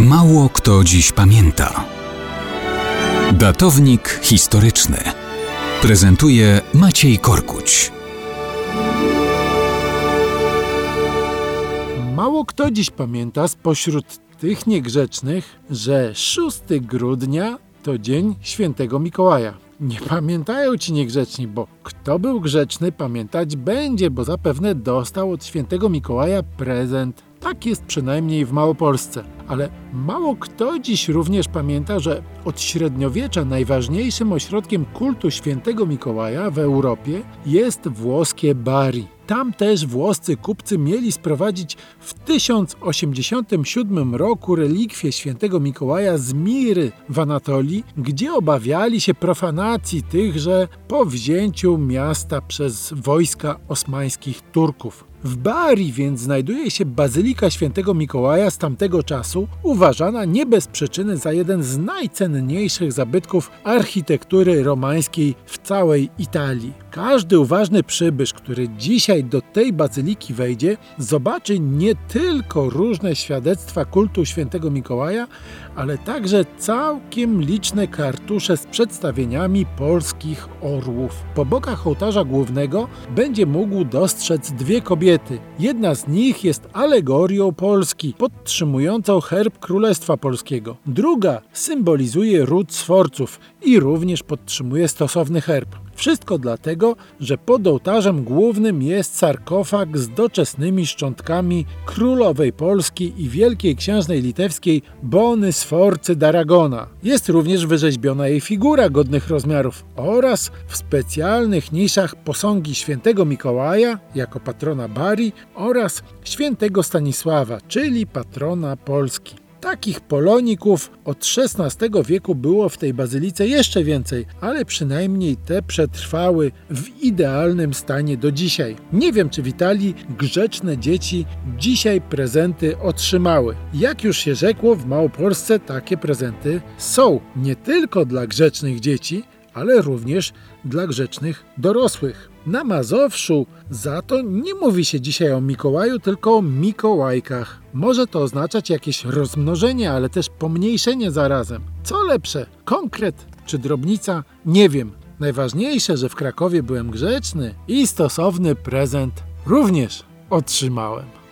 Mało kto dziś pamięta. Datownik historyczny prezentuje Maciej Korkuć. Mało kto dziś pamięta spośród tych niegrzecznych, że 6 grudnia to dzień świętego Mikołaja. Nie pamiętają ci niegrzeczni, bo kto był grzeczny pamiętać będzie, bo zapewne dostał od świętego Mikołaja prezent. Tak jest przynajmniej w Małopolsce. Ale mało kto dziś również pamięta, że od średniowiecza najważniejszym ośrodkiem kultu świętego Mikołaja w Europie jest włoskie Bari. Tam też włoscy kupcy mieli sprowadzić w 1087 roku relikwie świętego Mikołaja z Miry w Anatolii, gdzie obawiali się profanacji tychże po wzięciu miasta przez wojska osmańskich Turków. W Bari więc znajduje się Bazylika Świętego Mikołaja z tamtego czasu, uważana nie bez przyczyny za jeden z najcenniejszych zabytków architektury romańskiej w całej Italii. Każdy uważny przybysz, który dzisiaj do tej bazyliki wejdzie, zobaczy nie tylko różne świadectwa kultu świętego Mikołaja, ale także całkiem liczne kartusze z przedstawieniami polskich orłów. Po bokach ołtarza głównego będzie mógł dostrzec dwie kobiety. Jedna z nich jest alegorią Polski, podtrzymującą herb Królestwa Polskiego. Druga symbolizuje ród Sforców i również podtrzymuje stosowny herb. Wszystko dlatego, że pod ołtarzem głównym jest sarkofag z doczesnymi szczątkami królowej Polski i wielkiej księżnej litewskiej Bony Sforcy d'Aragona. Jest również wyrzeźbiona jej figura godnych rozmiarów oraz w specjalnych niszach posągi świętego Mikołaja jako patrona Bari oraz świętego Stanisława, czyli patrona Polski. Takich poloników od XVI wieku było w tej bazylice jeszcze więcej, ale przynajmniej te przetrwały w idealnym stanie do dzisiaj. Nie wiem, czy w Italii grzeczne dzieci dzisiaj prezenty otrzymały. Jak już się rzekło, w Małopolsce takie prezenty są nie tylko dla grzecznych dzieci, ale również dla grzecznych dorosłych. Na Mazowszu za to nie mówi się dzisiaj o Mikołaju, tylko o Mikołajkach. Może to oznaczać jakieś rozmnożenie, ale też pomniejszenie zarazem. Co lepsze, konkret czy drobnica? Nie wiem. Najważniejsze, że w Krakowie byłem grzeczny i stosowny prezent również otrzymałem.